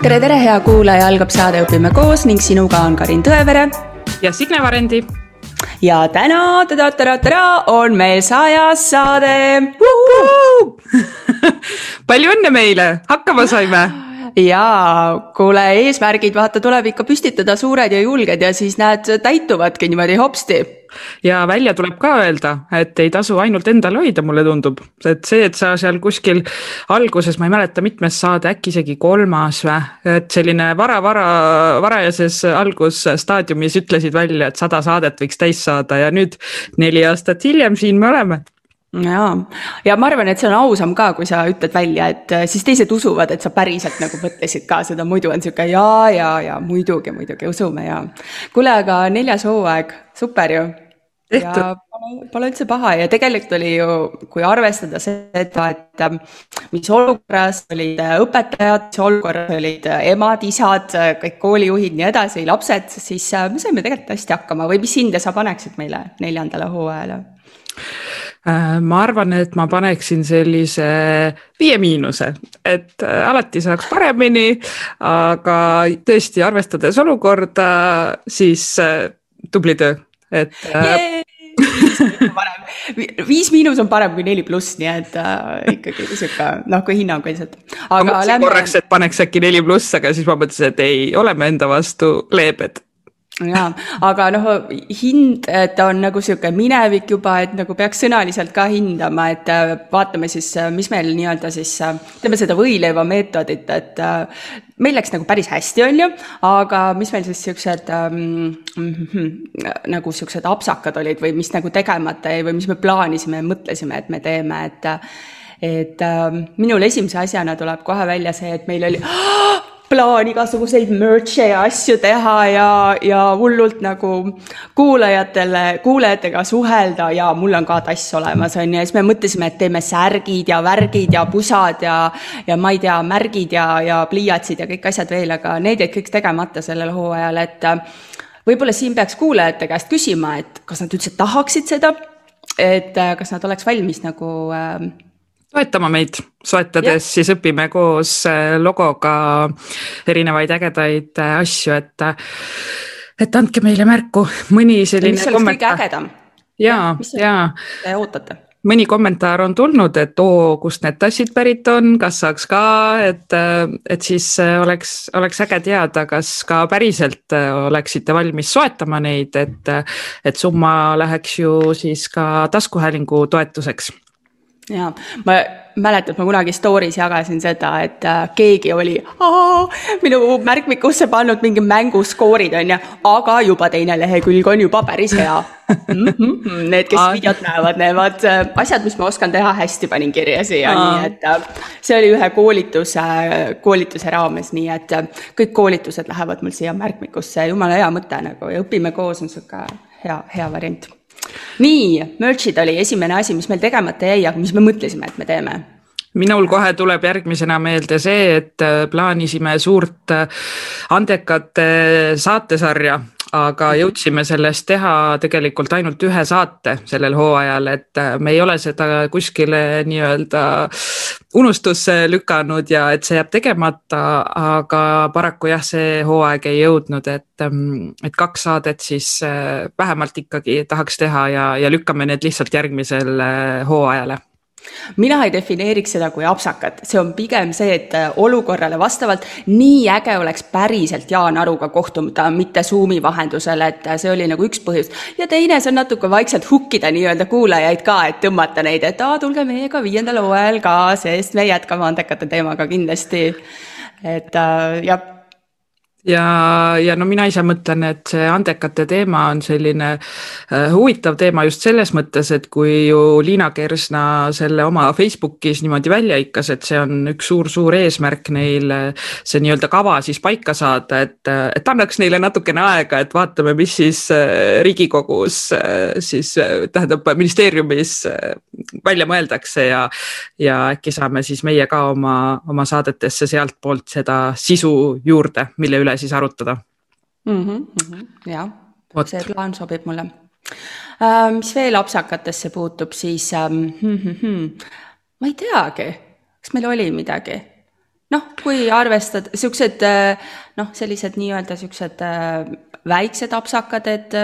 tere, tere, hea kuulaja, algab saade Õpime koos ning sinuga on Karin Tõevere. ja Signe Varendi. ja täna tada-tada-tada on meil sajas saade. palju õnne meile, hakkama saime ja kuule, eesmärgid vaata tuleb ikka püstitada suured ja julged ja siis näed, täituvadki niimoodi hopsti. Ja välja tuleb ka öelda, et ei tasu ainult endal hoida, mulle tundub, et see, et sa seal kuskil alguses, ma ei mäleta, mitmes saade, äkki isegi kolmas või, et selline vara-vara, varajases algusstaadiumis ütlesid välja, et sada saadet võiks täis saada ja nüüd neli aastat hiljem siin me oleme ja, ja ma arvan, et see on ausam ka, kui sa ütled välja, et äh, siis teised usuvad, et sa päriselt nagu mõtlesid ka seda, muidu on sihuke ja, ja, ja muidugi, muidugi usume ja. kuule, aga neljas hooaeg, super ju. ja pole, pole üldse paha ja tegelikult oli ju, kui arvestada seda, et ähm, mis olukorras olid äh, õpetajad, mis olukorras olid äh, emad, isad, kõik koolijuhid, nii edasi, lapsed, siis me saime tegelikult hästi hakkama või mis hinde sa paneksid meile neljandale hooajale? Äh, ma arvan, et ma paneksin sellise viie miinuse, et äh, alati saaks paremini, aga tõesti arvestades olukorda, siis äh, tubli töö, et yeah! viis miinus on parem kui neli pluss, nii et äh, ikkagi sihuke noh, kui hinnanguliselt. ma mõtlesin lähme... korraks, et paneks äkki neli pluss, aga siis ma mõtlesin, et ei, oleme enda vastu leebed ja, aga noh, hind, et on nagu sihuke minevik juba, et nagu peaks sõnaliselt ka hindama, et äh, vaatame siis, äh, mis meil nii-öelda siis, äh, ütleme seda võileiva meetodit, et meil läks nagu päris hästi, on ju, aga mis meil siis siuksed ähm, nagu siuksed apsakad olid või mis nagu tegemata jäi või mis me plaanisime ja mõtlesime, et me teeme, et et äh, minul esimese asjana tuleb kohe välja see, et meil oli plaan igasuguseid merch'e ja asju teha ja, ja hullult nagu kuulajatele, kuulajatega suhelda ja mul on ka tass olemas, on ju, ja siis me mõtlesime, et teeme särgid ja värgid ja pusad ja, ja ma ei tea, märgid ja, ja pliiatsid ja kõik asjad veel, aga need jäid kõik tegemata sellel hooajal, et võib-olla siin peaks kuulajate käest küsima, et kas nad üldse tahaksid seda, et kas nad oleks valmis nagu äh, toetama meid, soetades ja. siis õpime koos äh, logoga erinevaid ägedaid äh, asju, et, äh, et andke meile märku, mõni selline. mis oleks kõige ägedam? ja, ja. Te ootate? mõni kommentaar on tulnud, et oo, kust need tassid pärit on, kas saaks ka, et, et siis oleks, oleks äge teada, kas ka päriselt oleksite valmis soetama neid, et, et summa läheks ju siis ka taskuhäälingu toetuseks ja ma mäletan, et ma kunagi story's jagasin seda, et äh, keegi oli minu märkmikusse pannud mingi mänguskoorid onju, aga juba teine lehekülg on juba päris hea. Mm. -hmm. Need, kes videot näevad, näevad äh, asjad, mis ma oskan teha hästi, panin kirja siia, nii et äh, see oli ühe koolituse, koolituse raames, nii et kõik koolitused lähevad mul siia märkmikusse, jumala hea mõte nagu. Ja õpime koos on sihuke hea, hea variant nii, merch'id oli esimene asi, mis meil tegemata jäi, aga mis me mõtlesime, et me teeme. Minul kohe tuleb järgmisena meelde see, et äh, plaanisime suurt äh, andekate saatesarja, aga jõudsime sellest teha tegelikult ainult ühe saate sellel hooajal, et äh, me ei ole seda kuskile nii-öelda unustusse lükanud ja et see jääb tegemata, aga paraku jah, see hooaeg ei jõudnud, et, ähm, et kaks saadet siis vähemalt ikkagi tahaks teha ja, ja lükkame need lihtsalt järgmisele hooajale mina ei defineeriks seda kui apsakat, see on pigem see, et äh, olukorrale vastavalt nii äge oleks päriselt Jaan Aruga kohtuda, mitte Zoomi vahendusel, et äh, see oli nagu üks põhjus. ja teine, see on natuke vaikselt hukkida nii-öelda kuulajaid ka, et tõmmata neid, et aa, tulge meiega viiendal hooajal ka, sest me jätkame andekate teemaga kindlasti. et äh, jah ja, ja no mina ise mõtlen, et see andekate teema on selline äh, huvitav teema just selles mõttes, et kui ju Liina Kersna selle oma Facebookis niimoodi välja hõikas, et see on üks suur-suur eesmärk neil see nii-öelda kava siis paika saada, et, et annaks neile natukene aega, et vaatame, mis siis äh, Riigikogus äh, siis tähendab ministeeriumis välja mõeldakse ja, ja äkki saame siis meie ka oma, oma saadetesse sealtpoolt seda sisu juurde, mille üle üle siis arutada mm. -hmm, mm -hmm, jah, see plaan sobib mulle äh,. mis veel apsakatesse puutub, siis ähm, hmm, hmm, hmm. ma ei teagi, kas meil oli midagi noh, kui arvestada siuksed noh, sellised nii-öelda siuksed väiksed apsakad, et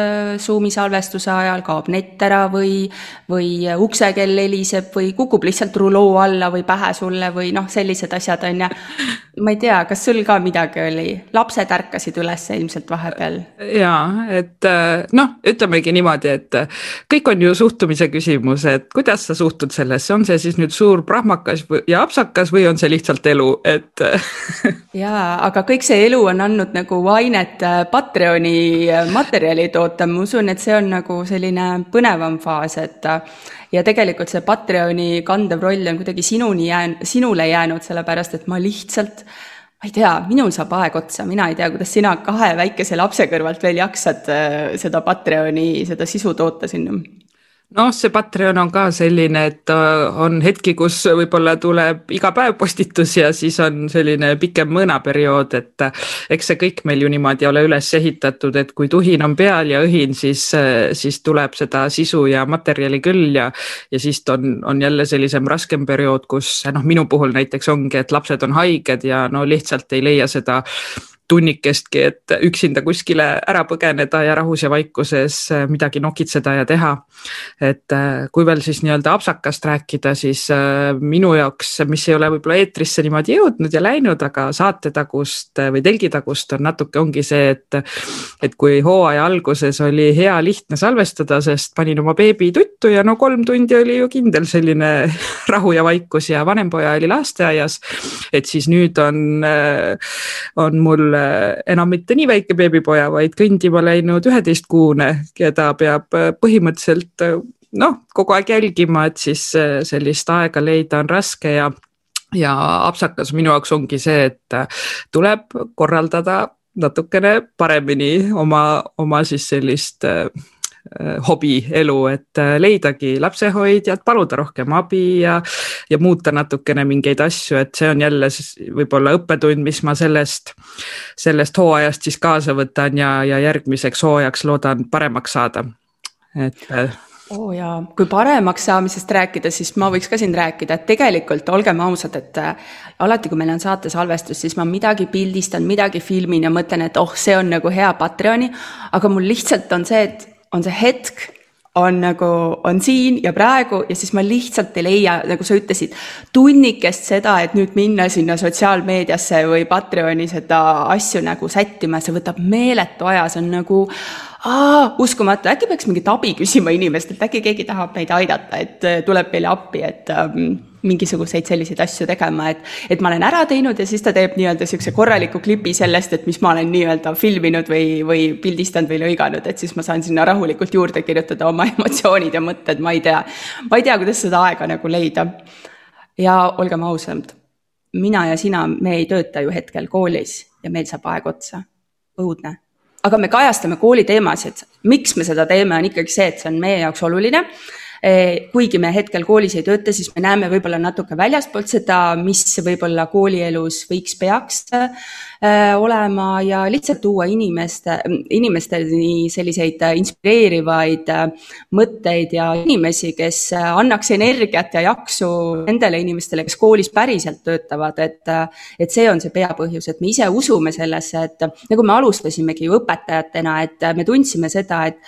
Zoomi salvestuse ajal kaob nett ära või, või uksekell heliseb või kukub lihtsalt ruloo alla või pähe sulle või noh, sellised asjad on ju. ma ei tea, kas sul ka midagi oli, lapsed ärkasid üles ilmselt vahepeal? ja, et noh, ütlemegi niimoodi, et kõik on ju suhtumise küsimus, et kuidas sa suhtud sellesse, on see siis nüüd suur prahmakas ja apsakas või on see lihtsalt elu, et jaa, aga kõik see elu on andnud nagu ainet Patreoni Patreoni materjali toota, ma usun, et see on nagu selline põnevam faas, et ja tegelikult see Patreoni kandev roll on kuidagi sinuni jään-, sinule jäänud, sellepärast et ma lihtsalt ma ei tea, minul saab aeg otsa, mina ei tea, kuidas sina kahe väikese lapse kõrvalt veel jaksad äh, seda Patreoni, seda sisu toota sinna noh, see Patreon on ka selline, et äh, on hetki, kus võib-olla tuleb iga päev postitus ja siis on selline pikem mõõnaperiood, et äh, eks see kõik meil ju niimoodi ole üles ehitatud, et kui tuhin on peal ja õhin, siis, äh, siis tuleb seda sisu ja materjali küll ja ja siis on, on jälle sellisem raskem periood, kus noh, minu puhul näiteks ongi, et lapsed on haiged ja no lihtsalt ei leia seda tunnikestki, et üksinda kuskile ära põgeneda ja rahus ja vaikuses äh, midagi nokitseda ja teha. et äh, kui veel siis nii-öelda apsakast rääkida, siis äh, minu jaoks, mis ei ole võib-olla eetrisse niimoodi jõudnud ja läinud, aga saatetagust või telgitagust on natuke, ongi see, et et kui hooaja alguses oli hea lihtne salvestada, sest panin oma beebi tuttu ja no kolm tundi oli ju kindel selline rahu ja vaikus ja vanem poja oli lasteaias. et siis nüüd on, on mul enam mitte nii väike beebipoja, vaid kõndima läinud üheteistkuune, keda peab äh, põhimõtteliselt äh, noh, kogu aeg jälgima, et siis äh, sellist aega leida on raske ja ja apsakas minu jaoks ongi see, et tuleb korraldada natukene paremini oma, oma siis sellist äh, Äh, hobielu, et äh, leidagi lapsehoidjad, paluda rohkem abi ja, ja muuta natukene mingeid asju, et see on jälle võib-olla õppetund, mis ma sellest, sellest hooajast siis kaasa võtan ja, ja järgmiseks hooajaks loodan paremaks saada. et äh, oo oh jaa, kui paremaks saamisest rääkida, siis ma võiks ka siin rääkida, et tegelikult olgem ausad, et alati, kui meil on saate salvestus, siis ma midagi pildistan, midagi filmin ja mõtlen, et oh, see on nagu hea Patreoni, aga mul lihtsalt on see, et on see hetk, on nagu, on siin ja praegu ja siis ma lihtsalt ei leia, nagu sa ütlesid, tunnikest seda, et nüüd minna sinna sotsiaalmeediasse või Patreoni seda asju nagu sättima, see võtab meeletu aja, see on nagu aa, uskumatu, äkki peaks mingit abi küsima inimestelt, äkki keegi tahab meid aidata, et tuleb meile appi, et ähm, mingisuguseid selliseid asju tegema, et, et ma olen ära teinud ja siis ta teeb nii-öelda niisuguse korraliku klipi sellest, et mis ma olen nii-öelda filminud või, või pildistanud või lõiganud, et siis ma saan sinna rahulikult juurde kirjutada oma emotsioonid ja mõtted, ma ei tea. ma ei tea, kuidas seda aega nagu leida. ja olgem ausad, mina ja sina, me ei tööta ju hetkel koolis ja meil saab aeg otsa. õudne aga me kajastame kooliteemasid. miks me seda teeme, on ikkagi see, et see on meie jaoks oluline kuigi me hetkel koolis ei tööta, siis me näeme võib-olla natuke väljaspoolt seda, mis võib-olla koolielus võiks, peaks. eh, olema ja lihtsalt tuua inimeste, inimesteni selliseid inspireerivaid eh, mõtteid ja inimesi, kes annaks energiat ja jaksu nendele inimestele, kes koolis päriselt töötavad, et, et see on see peapõhjus, et me ise usume sellesse, et nagu me alustasimegi ju õpetajatena, et me tundsime seda, et,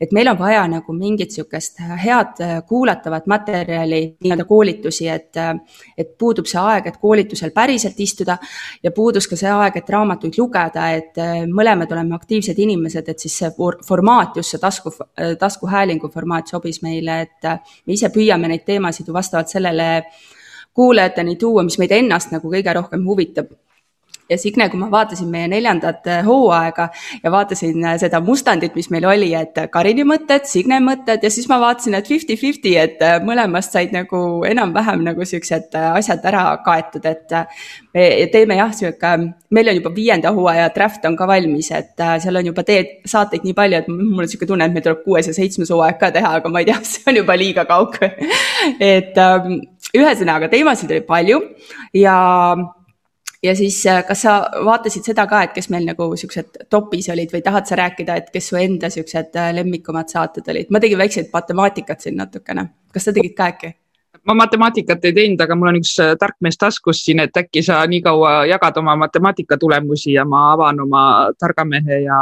et meil on vaja nagu mingit niisugust head äh, kuulatavat materjali, nii-öelda koolitusi, et, äh, et puudub see aeg, et koolitusel päriselt istuda ja puudus ka see aeg, et raamatuid lugeda, et äh, mõlemad oleme aktiivsed inimesed, et siis see formaat, just see tasku, taskuhäälingu formaat sobis meile, et me ise püüame neid teemasid ju vastavalt sellele kuulajateni tuua, mis meid ennast nagu kõige rohkem huvitab ja Signe, kui ma vaatasin meie neljandat äh, hooaega ja vaatasin äh, seda mustandit, mis meil oli, et Karini mõtted, Signe mõtted ja siis ma vaatasin, et fifty-fifty, et äh, mõlemast said nagu enam-vähem nagu siuksed asjad ära kaetud, et me teeme jah, sihuke, meil on juba viienda hooaja draft on ka valmis, et seal on juba teed, saateid nii palju, et mul on sihuke tunne, et meil tuleb kuues ja seitsmes hooaeg ka teha, aga ma ei tea, see on juba liiga kaugel. Et ähm, ühesõnaga teemasid oli palju ja ja siis, äh, kas sa vaatasid seda ka, et kes meil nagu siuksed topis olid või tahad sa rääkida, et kes su enda siuksed äh, lemmikumad saated olid? ma tegin väikseid matemaatikat siin natukene, kas sa tegid ka äkki? ma matemaatikat ei teinud, aga mul on üks äh, tark mees taskus siin, et äkki sa nii kaua jagad oma matemaatika tulemusi ja ma avan oma targa mehe ja,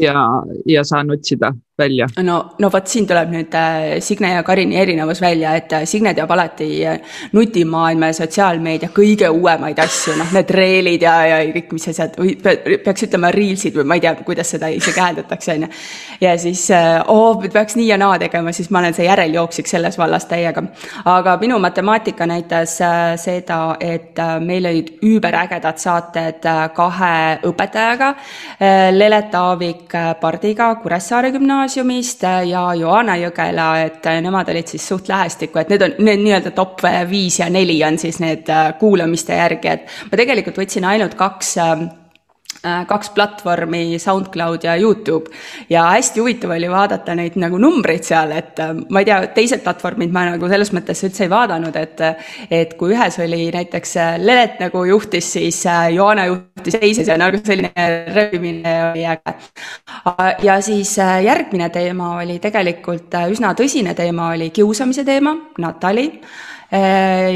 ja, ja saan otsida välja. no, no vot siin tuleb nüüd äh, Signe ja Karini erinevus välja, et äh, Signe teab alati äh, nutimaailma ja sotsiaalmeedia kõige uuemaid asju, noh, need reelid ja, ja kõik, mis asjad või peaks ütlema reelsid või ma ei tea, kuidas seda isegi hääldatakse, on ju. ja siis oo oh,, peaks nii ja naa tegema, siis ma olen see järeljooksik selles vallas täiega. aga minu matemaatika näitas seda, et meil olid üüberägedad saated kahe õpetajaga, Lelet Aavik Pardiga Kuressaare gümnaasiumis, gümnaasiumist ja Joana Jõgela, et nemad olid siis suht lähestikku, et need on need nii-öelda top viis ja neli on siis need kuulamiste järgi, et ma tegelikult võtsin ainult kaks Äh, kaks platvormi, SoundCloud ja Youtube. ja hästi huvitav oli vaadata neid nagu numbreid seal, et äh, ma ei tea, teised platvormid ma nagu selles mõttes üldse ei vaadanud, et et kui ühes oli näiteks äh, Lelet nagu juhtis, siis Joana juhtis teises ja nagu selline röövimine oli äge. ja siis järgmine teema oli tegelikult üsna tõsine teema, oli kiusamise teema, Natali Äh,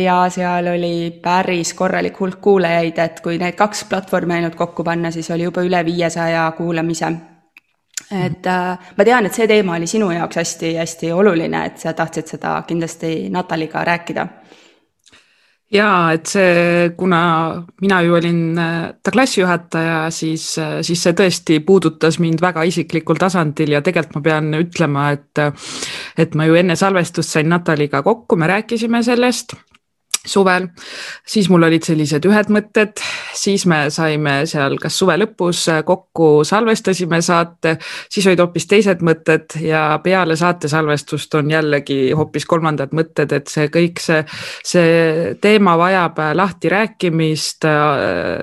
ja seal oli päris korralik hulk kuulajaid, et kui need kaks platvormi ainult kokku panna, siis oli juba üle viiesaja kuulamise. et äh, ma tean, et see teema oli sinu jaoks hästi-hästi oluline, et sa tahtsid seda kindlasti Nataliga rääkida ja et see, kuna mina ju olin äh, ta klassijuhataja, siis, äh, siis see tõesti puudutas mind väga isiklikul tasandil ja tegelikult ma pean ütlema, et et ma ju enne salvestust sain Nataliga kokku, me rääkisime sellest suvel, siis mul olid sellised ühed mõtted, siis me saime seal kas suve lõpus kokku, salvestasime saate, siis olid hoopis teised mõtted ja peale saate salvestust on jällegi hoopis kolmandad mõtted, et see kõik see, see teema vajab lahtirääkimist,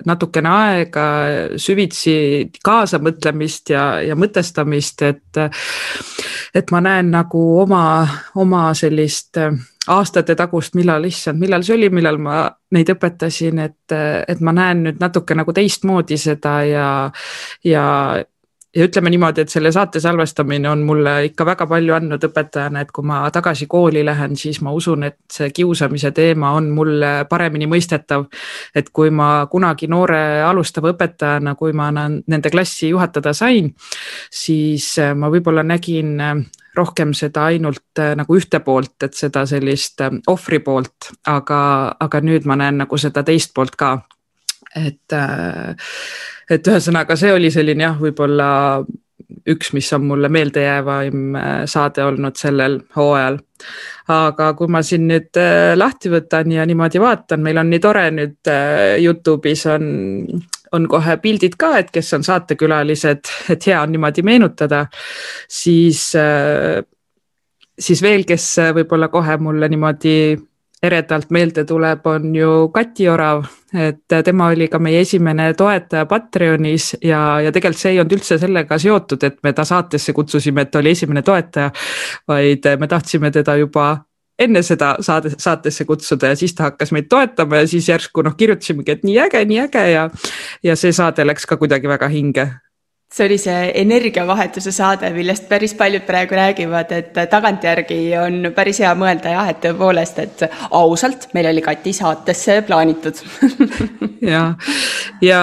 natukene aega, süvitsi kaasamõtlemist ja, ja mõtestamist, et et ma näen nagu oma, oma sellist aastate tagust, millal, issand, millal see oli, millal ma neid õpetasin, et, et ma näen nüüd natuke nagu teistmoodi seda ja, ja ja ütleme niimoodi, et selle saate salvestamine on mulle ikka väga palju andnud õpetajana, et kui ma tagasi kooli lähen, siis ma usun, et see kiusamise teema on mulle paremini mõistetav. et kui ma kunagi noore alustava õpetajana, kui ma nende klassi juhatada sain, siis ma võib-olla nägin rohkem seda ainult äh, nagu ühte poolt, et seda sellist äh, ohvri poolt, aga, aga nüüd ma näen nagu seda teist poolt ka. et, äh, et ühesõnaga, see oli selline jah, võib-olla üks, mis on mulle meeldejäävaim saade olnud sellel hooajal. aga kui ma siin nüüd lahti võtan ja niimoodi vaatan, meil on nii tore nüüd Youtube'is on on kohe pildid ka, et kes on saatekülalised, et hea on niimoodi meenutada, siis, äh, siis veel, kes võib-olla kohe mulle niimoodi eredalt meelde tuleb, on ju Kati Orav, et tema oli ka meie esimene toetaja Patreonis ja, ja tegelikult see ei olnud üldse sellega seotud, et me ta saatesse kutsusime, et ta oli esimene toetaja, vaid me tahtsime teda juba enne seda saade, saatesse kutsuda ja siis ta hakkas meid toetama ja siis järsku noh, kirjutasimegi, et nii äge, nii äge ja, ja see saade läks ka kuidagi väga hinge see oli see energiavahetuse saade, millest päris paljud praegu räägivad, et tagantjärgi on päris hea mõelda jah, et tõepoolest, et ausalt, meil oli Kati saatesse plaanitud. Ja, ja,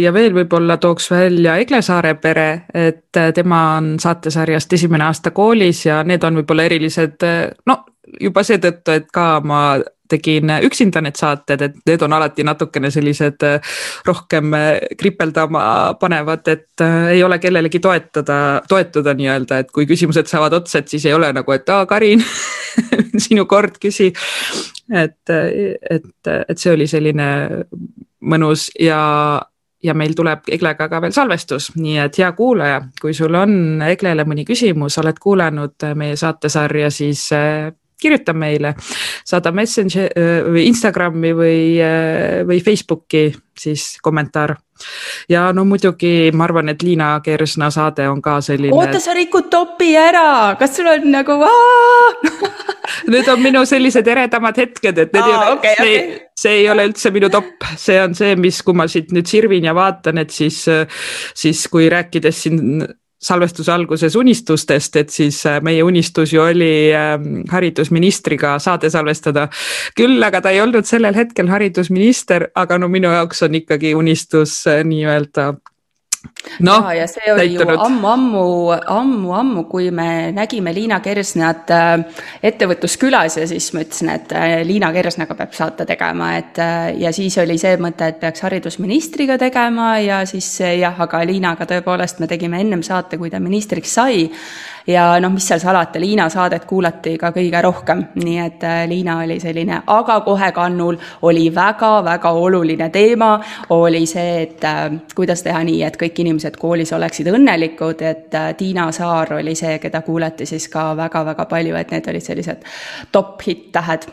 ja veel võib-olla tooks välja Egle Saare pere, et tema on saatesarjast esimene aasta koolis ja need on võib-olla erilised, no juba seetõttu, et ka ma tegin üksinda need saated, et need on alati natukene sellised äh, rohkem äh, kripeldama panevad, et äh, ei ole kellelegi toetada, toetuda nii-öelda, et kui küsimused saavad otsa, et siis ei ole nagu, et aa, Karin sinu kord, küsi. et, et, et see oli selline mõnus ja ja meil tuleb Eglega ka veel salvestus, nii et hea kuulaja, kui sul on Eglele mõni küsimus, oled kuulanud meie saatesarja, siis kirjuta meile, saada Messenger või Instagrami või, või Facebooki siis kommentaar. ja no muidugi ma arvan, et Liina Kersna saade on ka selline. oota, sa rikud topi ära, kas sul on nagu Need on minu sellised eredamad hetked, et need Aa, ei ole okay,, see, okay. see ei ole üldse minu top, see on see, mis, kui ma siit nüüd sirvin ja vaatan, et siis, siis kui rääkides siin salvestuse alguses unistustest, et siis äh, meie unistus ju oli ähm, haridusministriga saade salvestada. küll aga ta ei olnud sellel hetkel haridusminister, aga no minu jaoks on ikkagi unistus nii-öelda no, ja, ja see oli täitunud. ju ammu-ammu, ammu-ammu, kui me nägime Liina Kersnat äh, ettevõtluskülas ja siis ma ütlesin, et äh, Liina Kersnaga peab saate tegema, et äh, ja siis oli see mõte, et peaks haridusministriga tegema ja siis jah, aga Liinaga tõepoolest me tegime ennem saate, kui ta ministriks sai ja noh, mis seal salata, Liina saadet kuulati ka kõige rohkem, nii et äh, Liina oli selline, aga kohe kannul oli väga-väga oluline teema, oli see, et äh, kuidas teha nii, et kõik inimesed koolis oleksid õnnelikud, et äh, Tiina Saar oli see, keda kuulati siis ka väga-väga palju, et need olid sellised top hitt-tähed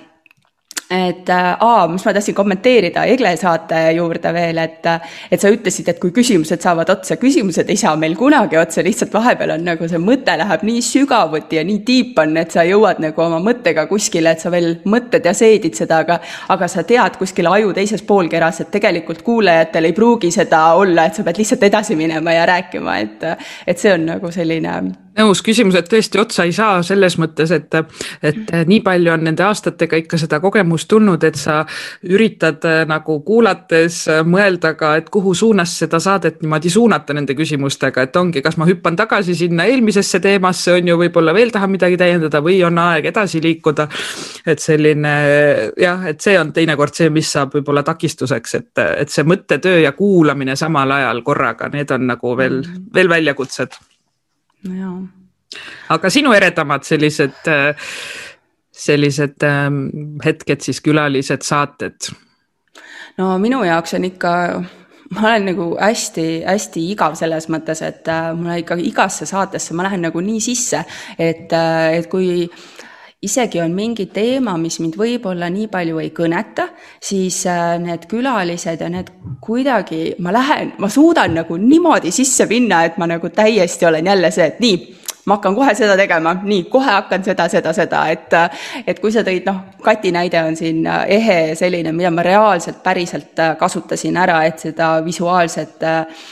et äh, aa, mis ma tahtsin kommenteerida Egle saate juurde veel, et et sa ütlesid, et kui küsimused saavad otsa, küsimused ei saa meil kunagi otsa, lihtsalt vahepeal on nagu see mõte läheb nii sügavuti ja nii tiip on, et sa jõuad nagu oma mõttega kuskile, et sa veel mõtled ja seedid seda, aga aga sa tead kuskil aju teises poolkeras, et tegelikult kuulajatel ei pruugi seda olla, et sa pead lihtsalt edasi minema ja rääkima, et et see on nagu selline nõus, küsimused tõesti otsa ei saa selles mõttes, et, et nii palju on nende aastatega ikka seda kogemust tulnud, et sa üritad äh, nagu kuulates äh, mõelda ka, et kuhu suunas seda saadet niimoodi suunata nende küsimustega, et ongi, kas ma hüppan tagasi sinna eelmisesse teemasse, on ju, võib-olla veel tahan midagi täiendada või on aeg edasi liikuda. et selline jah, et see on teinekord see, mis saab võib-olla takistuseks, et, et see mõttetöö ja kuulamine samal ajal korraga, need on nagu veel, veel väljakutsed jaa. aga sinu eredamad sellised, äh, sellised ähm, hetked siis, külalised, saated? no minu jaoks on ikka ma olen nagu hästi-hästi igav selles mõttes, et äh, mulle ikka igasse saatesse ma lähen nagu nii sisse, et, äh, et kui isegi on mingi teema, mis mind võib-olla nii palju ei kõneta, siis äh, need külalised ja need kuidagi, ma lähen, ma suudan nagu niimoodi sisse minna, et ma nagu täiesti olen jälle see, et nii ma hakkan kohe seda tegema, nii, kohe hakkan seda, seda, seda, et et kui sa tõid, noh, Kati näide on siin äh, ehe selline, mida ma reaalselt päriselt äh, kasutasin ära, et seda visuaalset äh,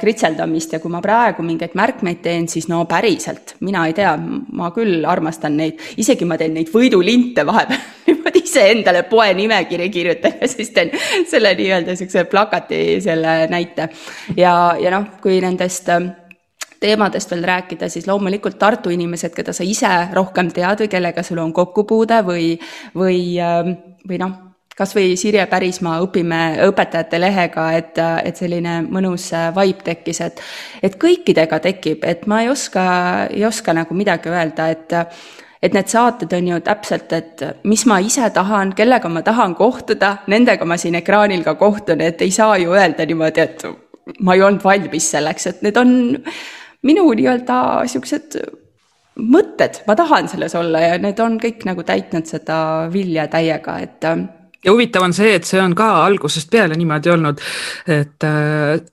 kritseldamist. Ja kui ma praegu mingeid märkmeid teen, siis no päriselt, mina ei tea, ma küll armastan neid, isegi ma teen neid võidulinte vahepeal. Niimoodi iseendale poe nimekiri kirjutan ja siis teen selle nii-öelda niisuguse plakati selle näite. ja, ja noh, kui nendest teemadest veel rääkida, siis loomulikult Tartu inimesed, keda sa ise rohkem tead või kellega sul on kokkupuude või, või, ähm, või noh, kas või Sirje Pärismaa õpime õpetajate lehega, et, et selline mõnus vibe tekkis, et et kõikidega tekib, et ma ei oska, ei oska nagu midagi öelda, et et need saated on ju täpselt, et mis ma ise tahan, kellega ma tahan kohtuda, nendega ma siin ekraanil ka kohtun, et ei saa ju öelda niimoodi, et ma ei olnud valmis selleks, et need on minu nii-öelda niisugused mõtted, ma tahan selles olla ja need on kõik nagu täitnud seda vilja täiega, et ja huvitav on see, et see on ka algusest peale niimoodi olnud, et,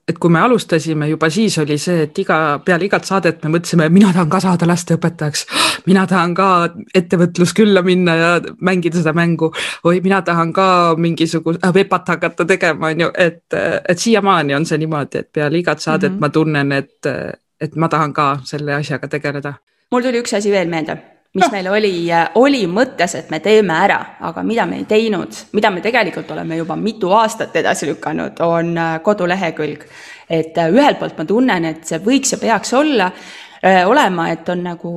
et kui me alustasime, juba siis oli see, et iga, peale igat saadet me mõtlesime, mina tahan ka saada lasteõpetajaks. mina tahan ka ettevõtluskülla minna ja mängida seda mängu või mina tahan ka mingisugust äh, vepat hakata tegema, on ju, et, et siiamaani on see niimoodi, et peale igat saadet mm -hmm. ma tunnen, et et ma tahan ka selle asjaga tegeleda. mul tuli üks asi veel meelde, mis no. meil oli, oli mõttes, et me teeme ära, aga mida me ei teinud, mida me tegelikult oleme juba mitu aastat edasi lükanud, on äh, kodulehekülg. et äh, ühelt poolt ma tunnen, et see võiks ja peaks olla, äh, olema, et on nagu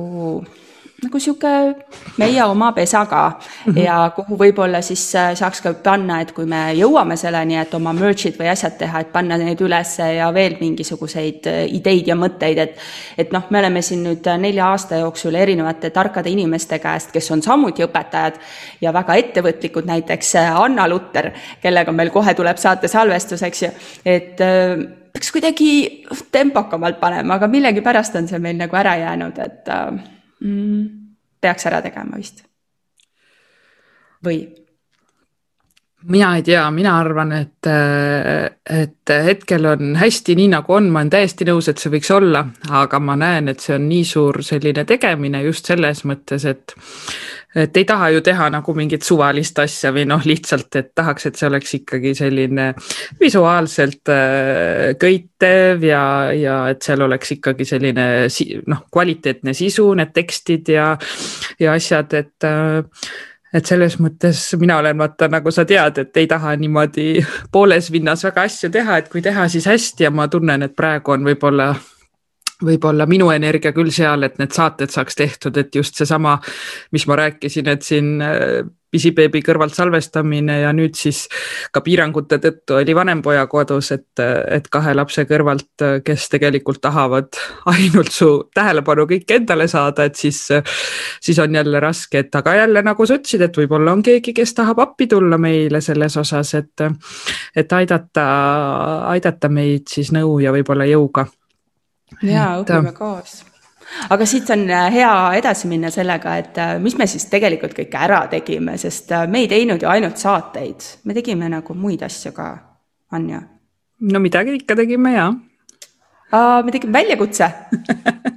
nagu sihuke meie oma pesa ka mm -hmm. ja kuhu võib-olla siis äh, saaks ka panna, et kui me jõuame selleni, et oma merch'id või asjad teha, et panna neid ülesse ja veel mingisuguseid äh, ideid ja mõtteid, et et noh, me oleme siin nüüd äh, nelja aasta jooksul erinevate tarkade inimeste käest, kes on samuti õpetajad ja väga ettevõtlikud, näiteks Anna Lutter, kellega meil kohe tuleb saate salvestus, eks ju, et peaks kuidagi tempokamalt panema, aga millegipärast on see meil nagu ära jäänud, et mm, peaks ära tegema vist. või? mina ei tea, mina arvan, et, et hetkel on hästi nii nagu on, ma olen täiesti nõus, et see võiks olla, aga ma näen, et see on nii suur selline tegemine just selles mõttes, et et ei taha ju teha nagu mingit suvalist asja või noh, lihtsalt, et tahaks, et see oleks ikkagi selline visuaalselt äh, köitev ja, ja et seal oleks ikkagi selline noh, kvaliteetne sisu, need tekstid ja, ja asjad, et äh, et selles mõttes mina olen vaata, nagu sa tead, et ei taha niimoodi pooles vinnas väga asju teha, et kui teha, siis hästi ja ma tunnen, et praegu on võib-olla võib-olla minu energia küll seal, et need saated saaks tehtud, et just seesama, mis ma rääkisin, et siin äh, pisibeebi kõrvalt salvestamine ja nüüd siis ka piirangute tõttu oli vanempoja kodus, et, et kahe lapse kõrvalt, kes tegelikult tahavad ainult su tähelepanu kõik endale saada, et siis, siis on jälle raske, et aga jälle nagu sa ütlesid, et võib-olla on keegi, kes tahab appi tulla meile selles osas, et, et aidata, aidata meid siis nõu ja võib-olla jõuga ja õpime koos aga siit on äh, hea edasi minna sellega, et äh, mis me siis tegelikult kõike ära tegime, sest äh, me ei teinud ju ainult saateid, me tegime nagu muid asju ka, Anja. no midagi ikka tegime ja. me tegime väljakutse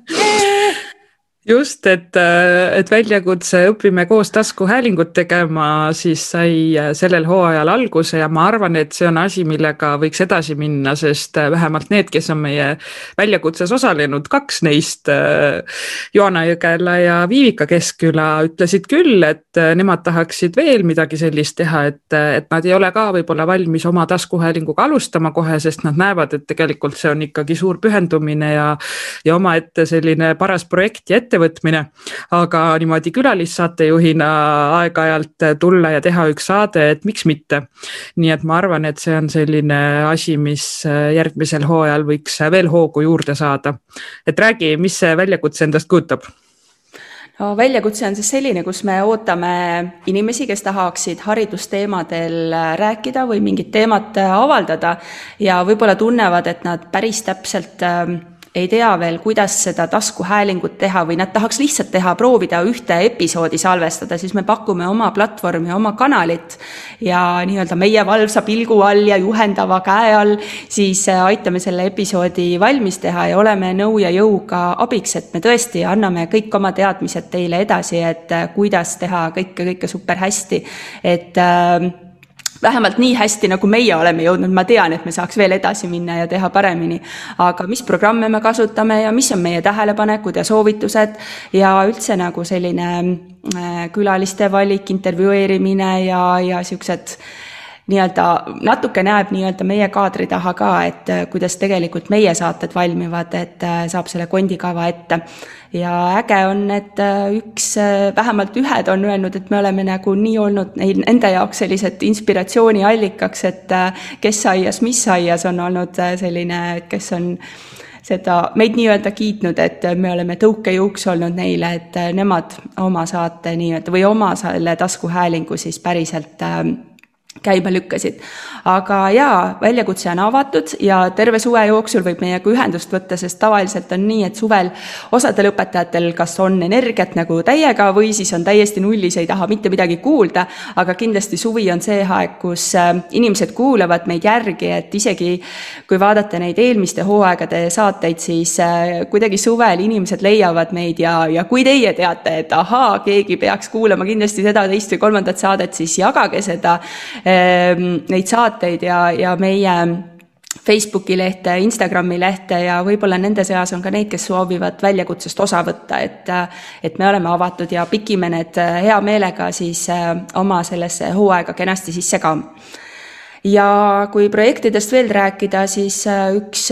just, et, et väljakutse Õpime koos taskuhäälingut tegema, siis sai sellel hooajal alguse ja ma arvan, et see on asi, millega võiks edasi minna, sest vähemalt need, kes on meie väljakutses osalenud, kaks neist, Joana Jõgela ja Viivika Keskküla, ütlesid küll, et nemad tahaksid veel midagi sellist teha, et, et nad ei ole ka võib-olla valmis oma taskuhäälinguga alustama kohe, sest nad näevad, et tegelikult see on ikkagi suur pühendumine ja, ja omaette selline paras projekt ja ettevõtmine ettevõtmine, aga niimoodi külalissaatejuhina aeg-ajalt tulla ja teha üks saade, et miks mitte. nii et ma arvan, et see on selline asi, mis järgmisel hooajal võiks veel hoogu juurde saada. et räägi, mis see väljakutse endast kujutab no väljakutse on siis selline, kus me ootame inimesi, kes tahaksid haridusteemadel rääkida või mingit teemat avaldada ja võib-olla tunnevad, et nad päris täpselt äh, ei tea veel, kuidas seda taskuhäälingut teha või nad tahaks lihtsalt teha, proovida ühte episoodi salvestada, siis me pakume oma platvormi, oma kanalit ja nii-öelda meie valvsa pilgu all ja juhendava käe all siis äh, aitame selle episoodi valmis teha ja oleme nõu ja jõuga abiks, et me tõesti anname kõik oma teadmised teile edasi, et äh, kuidas teha kõike, kõike super hästi, et äh, vähemalt nii hästi, nagu meie oleme jõudnud, ma tean, et me saaks veel edasi minna ja teha paremini. aga mis programme me kasutame ja mis on meie tähelepanekud ja soovitused ja üldse nagu selline äh, külaliste valik, intervjueerimine ja, ja siuksed nii-öelda natuke näeb nii-öelda meie kaadri taha ka, et äh, kuidas tegelikult meie saated valmivad, et äh, saab selle kondikava ette. ja äge on, et äh, üks, vähemalt ühed on öelnud, et me oleme nagu nii olnud neil, nende jaoks sellised inspiratsiooniallikaks, et kes aias, mis aias on olnud selline, kes on seda, meid nii-öelda kiitnud, et me oleme tõukejuuks olnud neile, et nemad oma saate nii-öelda või oma selle taskuhäälingu siis päriselt äh, käima lükkasid. aga jaa, väljakutse on avatud ja terve suve jooksul võib meiega ühendust võtta, sest tavaliselt on nii, et suvel osadel õpetajatel kas on energiat nagu täiega või siis on täiesti nullis, ei taha mitte midagi kuulda, aga kindlasti suvi on see aeg, kus äh, inimesed kuulavad meid järgi, et isegi kui vaadata neid eelmiste hooaegade saateid, siis äh, kuidagi suvel inimesed leiavad meid ja, ja kui teie teate, et ahaa, keegi peaks kuulama kindlasti seda, teist või kolmandat saadet, siis jagage seda neid saateid ja, ja meie Facebooki lehte, Instagrami lehte ja võib-olla nende seas on ka neid, kes soovivad väljakutsest osa võtta, et et me oleme avatud ja pikime need hea meelega siis eh, oma sellesse hooaega kenasti sisse ka. ja kui projektidest veel rääkida, siis eh, üks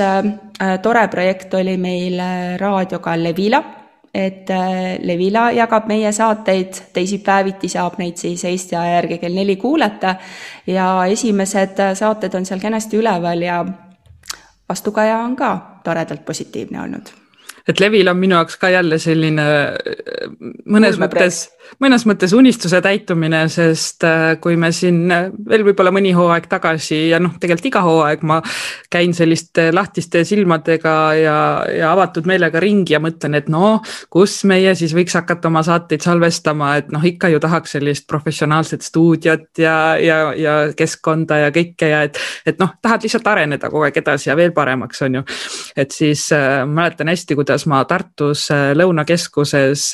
tore projekt oli meil raadioga Levila et äh, Levila jagab meie saateid, teisipäeviti saab neid siis Eesti aja järgi kell neli kuulata ja esimesed saated on seal kenasti üleval ja vastukaja on ka toredalt positiivne olnud. Et Levil on minu jaoks ka jälle selline mõnes Ulme mõttes mõnes mõttes unistuse täitumine, sest äh, kui me siin äh, veel võib-olla mõni hooaeg tagasi ja noh, tegelikult iga hooaeg ma käin selliste lahtiste silmadega ja, ja avatud meelega ringi ja mõtlen, et no kus meie siis võiks hakata oma saateid salvestama, et noh, ikka ju tahaks sellist professionaalset stuudiot ja, ja, ja keskkonda ja kõike ja et, et noh, tahad lihtsalt areneda kogu aeg edasi ja veel paremaks, on ju. et siis äh, mäletan hästi, kuidas ma Tartus Lõunakeskuses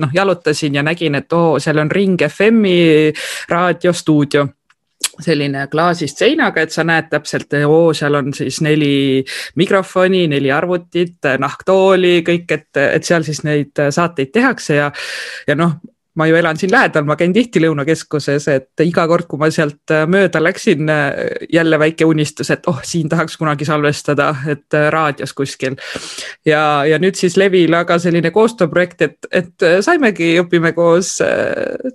noh, jalutasin ja nägin, et oo, seal on Ring FM-i raadiostuudio selline klaasist seinaga, et sa näed täpselt, oo, seal on siis neli mikrofoni, neli arvutit, nahktooli, kõik, et, et seal siis neid saateid tehakse ja, ja noh, ma ju elan siin lähedal, ma käin tihti Lõunakeskuses, et iga kord, kui ma sealt äh, mööda läksin, äh, jälle väike unistus, et oh, siin tahaks kunagi salvestada, et äh, raadios kuskil. ja, ja nüüd siis Levilaga selline koostööprojekt, et, et saimegi, õpime koos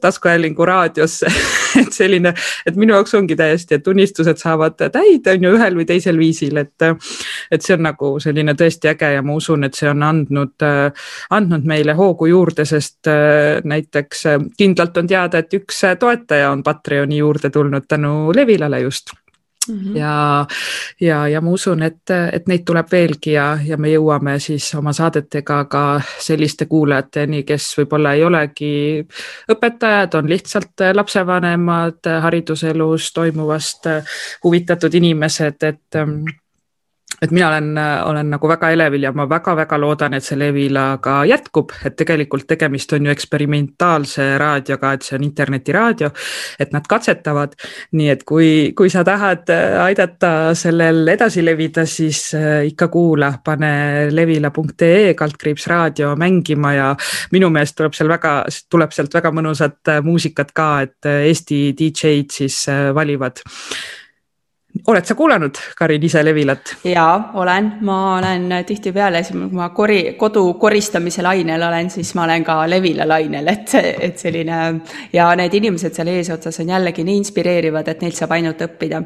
taskuhäälingu raadiosse et selline, et minu jaoks ongi täiesti, et unistused saavad täide, on ju, ühel või teisel viisil, et, et see on nagu selline tõesti äge ja ma usun, et see on andnud, andnud meile hoogu juurde, sest näiteks näiteks äh, kindlalt on teada, et üks äh, toetaja on Patreoni juurde tulnud tänu Levilale just Mm -hmm. ja, ja, ja ma usun, et, et neid tuleb veelgi ja, ja me jõuame siis oma saadetega ka selliste kuulajateni, kes võib-olla ei olegi õpetajad, on lihtsalt lapsevanemad, hariduselus toimuvast huvitatud inimesed, et ähm, et mina olen, olen nagu väga elevil ja ma väga-väga loodan, et see Levila ka jätkub, et tegelikult tegemist on ju eksperimentaalse raadioga, et see on internetiraadio, et nad katsetavad. nii et kui, kui sa tahad aidata sellel edasi levida, siis äh, ikka kuula, pane levila.ee kaldkriips raadio mängima ja minu meelest tuleb seal väga, tuleb sealt väga mõnusat äh, muusikat ka, et äh, Eesti DJ-d siis valivad oled sa kuulanud Karin ise Levilat? jaa, olen, ma olen tihtipeale, kui ma kori, kodu koristamise lainel olen, siis ma olen ka Levila lainel, et, et selline ja need inimesed seal eesotsas on jällegi nii inspireerivad, et neilt saab ainult õppida.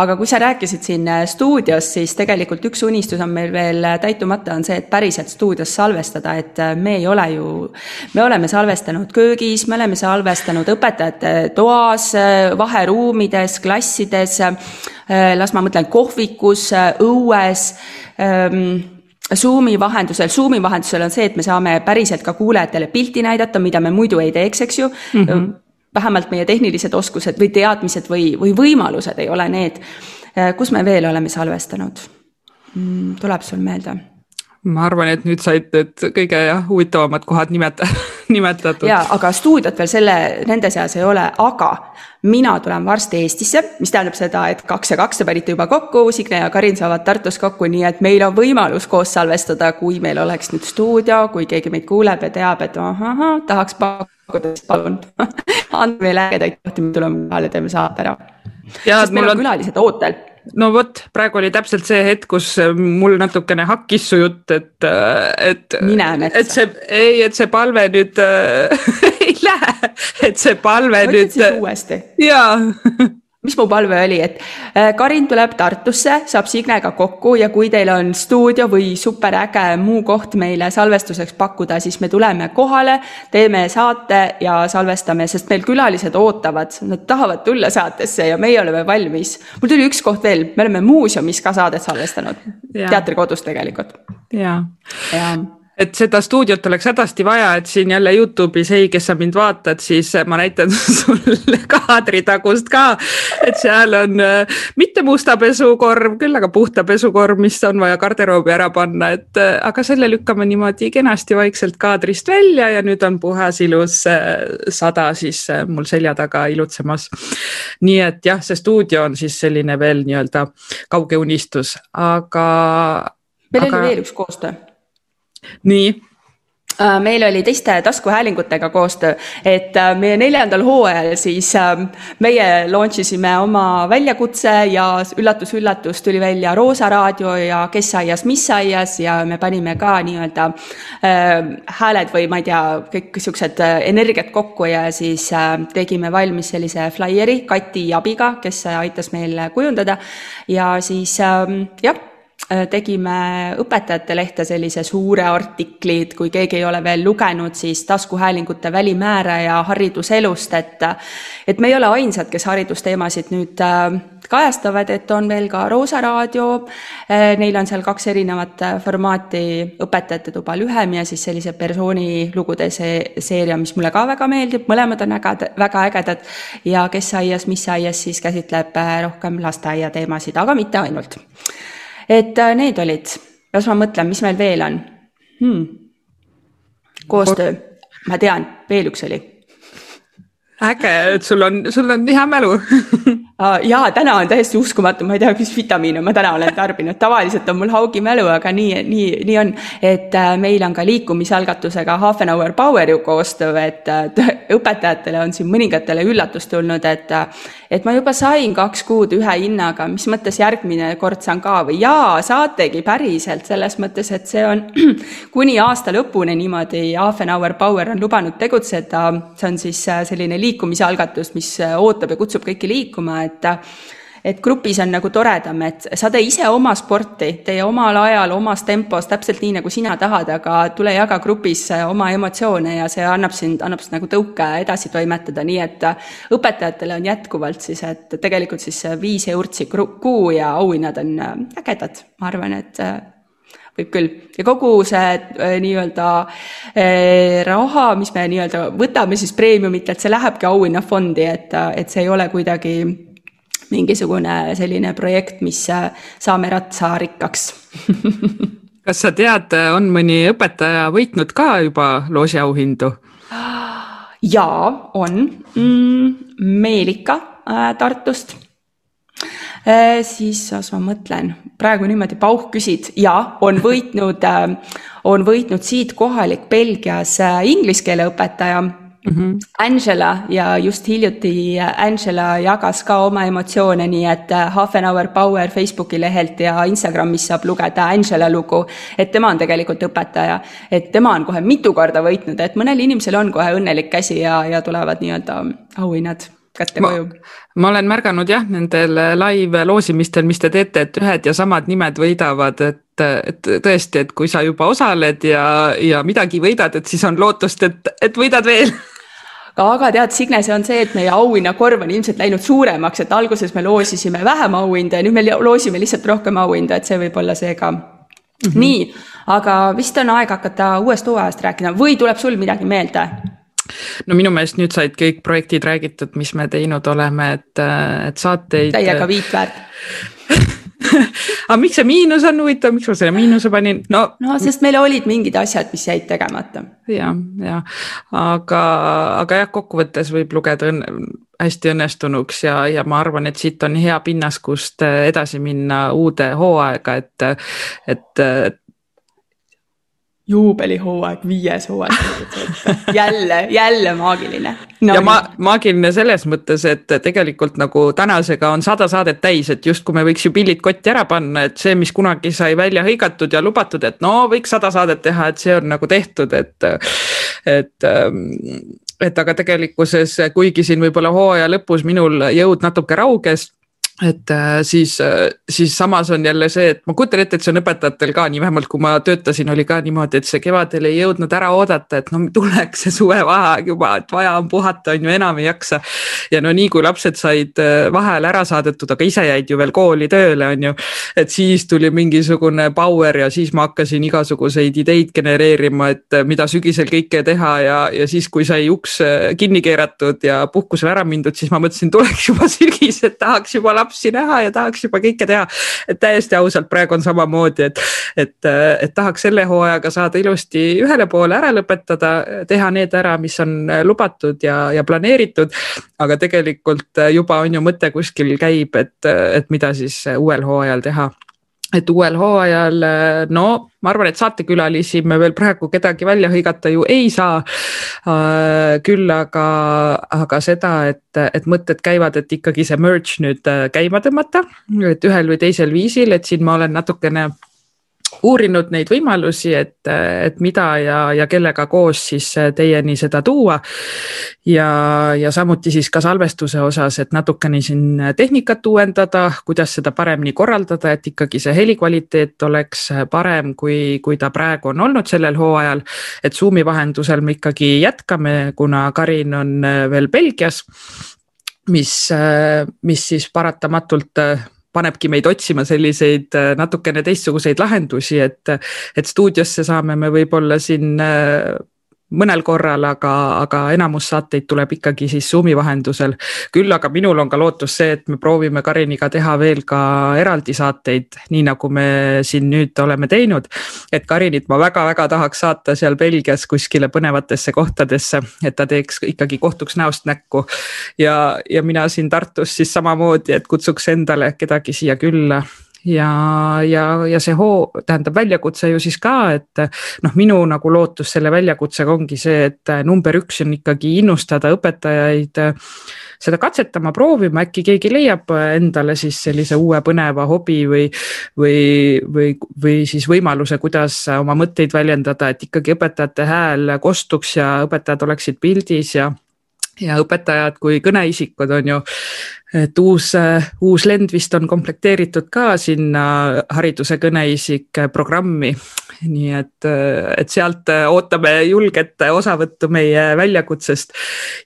aga kui sa rääkisid siin stuudios, siis tegelikult üks unistus on meil veel täitumata, on see, et päriselt stuudios salvestada, et me ei ole ju, me oleme salvestanud köögis, me oleme salvestanud õpetajate toas, vaheruumides, klassides Äh, las ma mõtlen kohvikus, äh, õues ähm, Zoomi vahendusel, Zoomi vahendusel on see, et me saame päriselt ka kuulajatele pilti näidata, mida me muidu ei teeks, eks ju mm. -hmm. vähemalt meie tehnilised oskused või teadmised või, või võimalused ei ole need. kus me veel oleme salvestanud? Mm, tuleb sul meelde? Ma arvan, et nüüd said need kõige jah, huvitavamad kohad nimeta, nimetatud. ja, aga stuudiot veel selle, nende seas ei ole, aga mina tulen varsti Eestisse, mis tähendab seda, et kaks ja kaks te panite juba kokku, Signe ja Karin saavad Tartus kokku, nii et meil on võimalus koos salvestada, kui meil oleks nüüd stuudio, kui keegi meid kuuleb ja teab, et ahah, tahaks pakkuda, siis palun andke meile ägedaid kohti, me tuleme kohale, teeme saate ära. sest meil on, on külalised ootel no vot, praegu oli täpselt see hetk, kus mul natukene hakkis su jutt, et, et. et see, ei, et see palve nüüd ei lähe, et see palve ma nüüd. uuesti. jaa mis mu palve oli, et äh, Karin tuleb Tartusse, saab Signega kokku ja kui teil on stuudio või superäge muu koht meile salvestuseks pakkuda, siis me tuleme kohale, teeme saate ja salvestame, sest meil külalised ootavad, nad tahavad tulla saatesse ja meie oleme valmis. mul tuli üks koht veel, me oleme muuseumis ka saadet salvestanud, teatrikodus tegelikult. ja, ja et seda stuudiot oleks hädasti vaja, et siin jälle Youtube'is, hei, kes sa mind vaatad, siis ma näitan sulle kaadritagust ka. et seal on äh, mitte musta pesukorv, küll aga puhta pesukorv, mis on vaja garderoobi ära panna, et äh, aga selle lükkame niimoodi kenasti vaikselt kaadrist välja ja nüüd on puhas ilus äh, sada siis mul selja taga ilutsemas. nii et jah, see stuudio on siis selline veel nii-öelda kauge unistus, aga. meil aga... oli veel üks koostöö nii. Äh, meil oli teiste taskuhäälingutega koostöö, et äh, meie neljandal hooajal siis ähm, meie launch isime oma väljakutse ja üllatus-üllatus tuli välja Roosa raadio ja Kes aias, mis aias ja me panime ka nii-öelda äh, hääled või ma ei tea, kõik niisugused äh, energiat kokku ja siis äh, tegime valmis sellise flaieri Kati abiga, kes aitas meil kujundada. Ja siis äh, jah tegime Õpetajate Lehte sellise suure artikli, et kui keegi ei ole veel lugenud, siis taskuhäälingute välimääraja hariduselust, et et me ei ole ainsad, kes haridusteemasid nüüd äh, kajastavad, et on veel ka Roosa raadio, äh, neil on seal kaks erinevat formaati, Õpetajate tuba lühem ja siis sellise persooni lugude see seeria, mis mulle ka väga meeldib, mõlemad on äged, väga ägedad ja Kes aias, mis aias siis käsitleb rohkem lasteaia teemasid, aga mitte ainult et äh, need olid. Las ma mõtlen, mis meil veel on? Hmm.. koostöö, ma tean, veel üks oli. äge, et sul on, sul on hea mälu. Jaa, täna on täiesti uskumatu, ma ei tea, mis vitamiine ma täna olen tarbinud, tavaliselt on mul haugi mälu, aga nii, nii, nii on. et äh, meil on ka liikumisalgatusega Half an hour power ju koostöö, et äh, õpetajatele on siin mõningatele üllatus tulnud, et et ma juba sain kaks kuud ühe hinnaga, mis mõttes järgmine kord saan ka või? Jaa, saategi päriselt, selles mõttes, et see on kuni aasta lõpuni niimoodi, hour power on lubanud tegutseda, see on siis selline liikumisalgatus, mis ootab ja kutsub kõiki liikuma, et et grupis on nagu toredam, et sa tee ise oma sporti, tee omal ajal, omas tempos, täpselt nii, nagu sina tahad, aga tule jaga grupis oma emotsioone ja see annab sind, annab sind nagu tõuke edasi toimetada, nii et õpetajatele on jätkuvalt siis, et tegelikult siis viis eurtsi kuu ja auhinnad on ägedad, ma arvan, et võib küll. Ja kogu see äh, nii-öelda äh, raha, mis me nii-öelda võtame siis preemiumitelt, see lähebki auhinnafondi, et, et see ei ole kuidagi mingisugune selline projekt, mis äh, saame ratsa rikkaks kas sa tead, on mõni õpetaja võitnud ka juba loosiauhindu? jaa, on mm,. Meelika äh, Tartust äh,. siis, las ma mõtlen, praegu niimoodi pauh küsid, jaa, on võitnud äh,, on võitnud siit kohalik Belgias äh, inglise keele õpetaja mm. -hmm. Angela ja just hiljuti Angela jagas ka oma emotsioone, nii et äh, Half an hour power Facebooki lehelt ja Instagramis saab lugeda Angela lugu. et tema on tegelikult õpetaja, et tema on kohe mitu korda võitnud, et mõnel inimesel on kohe õnnelik käsi ja, ja tulevad nii-öelda auhinnad kätte koju. ma olen märganud jah, nendel live loosimistel, mis te teete, et ühed ja samad nimed võidavad, et, et tõesti, et kui sa juba osaled ja, ja midagi võidad, et siis on lootust, et, et võidad veel aga tead, Signe, see on see, et meie auhinnakorv on ilmselt läinud suuremaks, et alguses me loosisime vähem auhinda ja nüüd me loosime lihtsalt rohkem auhinda, et see võib olla see ka mm. -hmm. nii, aga vist on aeg hakata uuest hooajast rääkima või tuleb sul midagi meelde? no minu meelest nüüd said kõik projektid räägitud, mis me teinud oleme, et, et saateid. täiega viit väärt aga miks see miinus on huvitav, miks ma selle miinuse panin, no. no sest meil olid mingid asjad, mis jäid tegemata. ja, ja aga, aga jah, kokkuvõttes võib lugeda õnne, hästi õnnestunuks ja, ja ma arvan, et siit on hea pinnas, kust edasi minna uude hooaega, et, et juubelihooaeg, viies hooaeg jälle, jälle maagiline no,. ja ma-, maagiline selles mõttes, et tegelikult nagu tänasega on sada saadet täis, et justkui me võiks ju pillid kotti ära panna, et see, mis kunagi sai välja hõigatud ja lubatud, et no võiks sada saadet teha, et see on nagu tehtud, et, et ähm, et aga tegelikkuses, kuigi siin võib-olla hooaja lõpus minul jõud natuke rauges et äh, siis, äh, siis samas on jälle see, et ma kujutan ette, et see on õpetajatel ka nii, vähemalt kui ma töötasin, oli ka niimoodi, et see kevadel ei jõudnud ära oodata, et no tuleks see suvevaheaeg juba, et vaja on puhata, on ju, enam ei jaksa. ja no nii kui lapsed said äh, vaheajal ära saadetud, aga ise jäid ju veel kooli tööle, on ju. et siis tuli mingisugune power ja siis ma hakkasin igasuguseid ideid genereerima, et mida sügisel kõike teha ja, ja siis, kui sai uks kinni keeratud ja puhkusele ära mindud, siis ma mõtlesin, tuleks juba sügis, et tahaks juba lapsi lapsi näha ja tahaks juba kõike teha. et täiesti ausalt, praegu on samamoodi, et, et, et tahaks selle hooajaga saada ilusti ühele poole ära lõpetada, teha need ära, mis on lubatud ja, ja planeeritud. aga tegelikult juba on ju mõte kuskil käib, et, et mida siis uuel hooajal teha et uuel hooajal, no ma arvan, et saatekülalisi me veel praegu kedagi välja hõigata ju ei saa. Äh, küll aga, aga seda, et, et mõtted käivad, et ikkagi see merge nüüd äh, käima tõmmata, et ühel või teisel viisil, et siin ma olen natukene uurinud neid võimalusi, et, et mida ja, ja kellega koos siis teieni seda tuua. ja, ja samuti siis ka salvestuse osas, et natukene siin tehnikat uuendada, kuidas seda paremini korraldada, et ikkagi see helikvaliteet oleks parem, kui, kui ta praegu on olnud sellel hooajal. et Zoom'i vahendusel me ikkagi jätkame, kuna Karin on veel Belgias mis, mis siis paratamatult panebki meid otsima selliseid äh, natukene teistsuguseid lahendusi, et, et stuudiosse saame me võib-olla siin äh, mõnel korral, aga, aga enamus saateid tuleb ikkagi siis Zoomi vahendusel. küll aga minul on ka lootus see, et me proovime Kariniga teha veel ka eraldi saateid, nii nagu me siin nüüd oleme teinud. et Karinit ma väga-väga tahaks saata seal Belgias kuskile põnevatesse kohtadesse, et ta teeks ikkagi kohtuks näost näkku. ja, ja mina siin Tartus siis samamoodi, et kutsuks endale kedagi siia külla ja, ja, ja see hoo, tähendab väljakutse ju siis ka, et noh, minu nagu lootus selle väljakutsega ongi see, et number üks on ikkagi innustada õpetajaid seda katsetama, proovima, äkki keegi leiab endale siis sellise uue põneva hobi või, või, või, või siis võimaluse, kuidas oma mõtteid väljendada, et ikkagi õpetajate hääl kostuks ja õpetajad oleksid pildis ja ja õpetajad kui kõneisikud on ju, et uus, uus lend vist on komplekteeritud ka sinna hariduse kõneisik programmi. nii et, et sealt ootame julget osavõttu meie väljakutsest.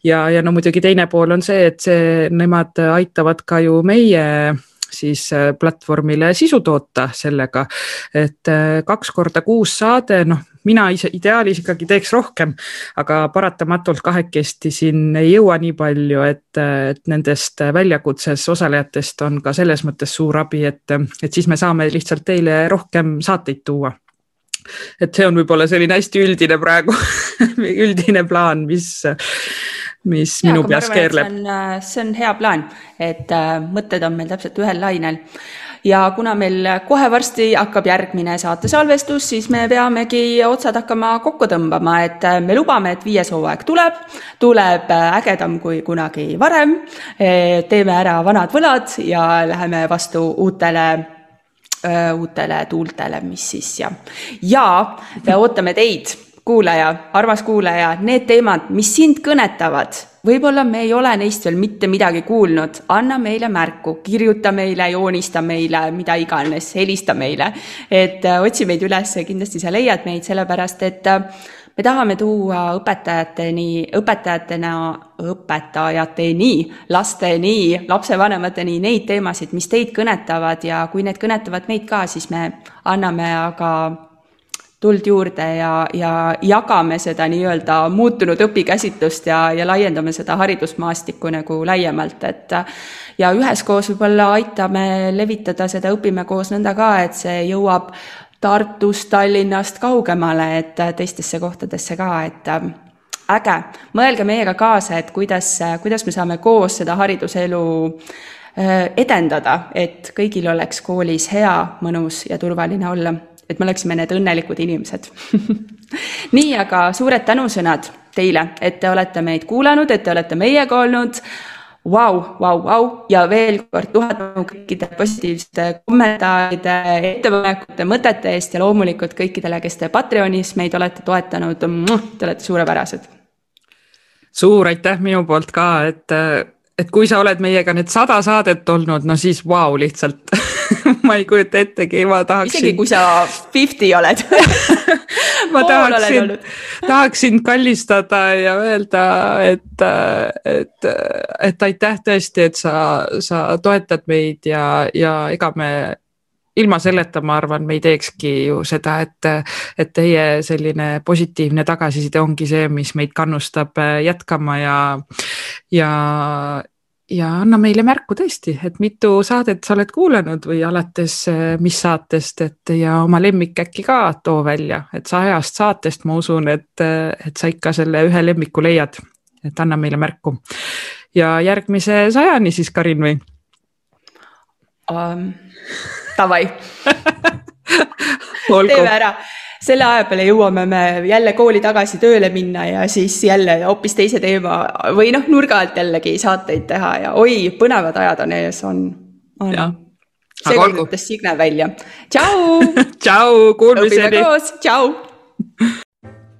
ja, ja no muidugi teine pool on see, et see, nemad aitavad ka ju meie siis platvormile sisu toota sellega, et kaks korda kuus saade, noh mina ise ideaalis ikkagi teeks rohkem, aga paratamatult kahekesti siin ei jõua nii palju, et, et nendest väljakutses osalejatest on ka selles mõttes suur abi, et, et siis me saame lihtsalt teile rohkem saateid tuua. Et see on võib-olla selline hästi üldine praegu üldine plaan, mis, mis ja, minu peas keerleb. see on hea plaan, et äh, mõtted on meil täpselt ühel lainel ja kuna meil kohe varsti hakkab järgmine saate salvestus, siis me peamegi otsad hakkama kokku tõmbama, et äh, me lubame, et viies hooaeg tuleb, tuleb äh, ägedam kui kunagi varem. Äh, teeme ära vanad võlad ja läheme vastu uutele uutele tuultele, mis siis ja, ja ootame teid kuulaja, armas kuulaja, need teemad, mis sind kõnetavad, võib-olla me ei ole neist veel mitte midagi kuulnud, anna meile märku, kirjuta meile, joonista meile, mida iganes, helista meile. et äh, otsi meid üles, kindlasti sa leiad meid, sellepärast et äh, me tahame tuua õpetajateni, õpetajatena, õpetajateni, lasteni, lapsevanemateni neid teemasid, mis teid kõnetavad ja kui need kõnetavad meid ka, siis me anname aga tuld juurde ja, ja jagame seda nii-öelda muutunud õpikäsitlust ja, ja laiendame seda haridusmaastikku nagu laiemalt, et ja üheskoos võib-olla aitame levitada seda Õpime koos nõnda ka, et see jõuab Tartust, Tallinnast kaugemale, et teistesse kohtadesse ka, et äge, mõelge meiega kaasa, et kuidas, kuidas me saame koos seda hariduselu edendada, et kõigil oleks koolis hea, mõnus ja turvaline olla et me oleksime need õnnelikud inimesed nii, aga suured tänusõnad teile, et te olete meid kuulanud, et te olete meiega olnud. Vau, vau, vau ja veel kord tuhat tänu kõikide positiivsete kommentaaride, ettepanekute, mõtete eest ja loomulikult kõikidele, kes te Patreonis meid olete toetanud. Te olete suurepärased. suur aitäh minu poolt ka, et, et kui sa oled meiega nüüd sada saadet olnud, no siis vau wow, lihtsalt ma ei kujuta ettegi, ma tahaksin. isegi kui sa fifty oled ma tahaksin, tahaksin kallistada ja öelda, et, et, et aitäh tõesti, et sa, sa toetad meid ja, ja ega me ilma selleta, ma arvan, me ei teekski ju seda, et, et teie selline positiivne tagasiside ongi see, mis meid kannustab jätkama ja, ja, ja anna meile märku tõesti, et mitu saadet sa oled kuulanud või alates eh, mis saatest, et ja oma lemmik äkki ka too välja, et sajast saatest ma usun, et, eh, et sa ikka selle ühe lemmiku leiad, et anna meile märku. ja järgmise sajani siis, Karin, või? Um,? Davai. Teeme ära selle aja peale jõuame me jälle kooli tagasi tööle minna ja siis jälle hoopis teise teema või noh, nurga alt jällegi saateid teha ja oi, põnevad ajad on ees, on, on. seekord ütles Signe välja. tšau tšau, kuulmiseni. tšau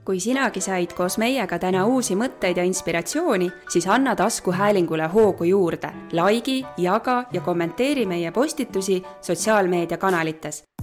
kui sinagi said koos meiega täna uusi mõtteid ja inspiratsiooni, siis anna taskuhäälingule hoogu juurde, likei, jaga ja kommenteeri meie postitusi sotsiaalmeediakanalites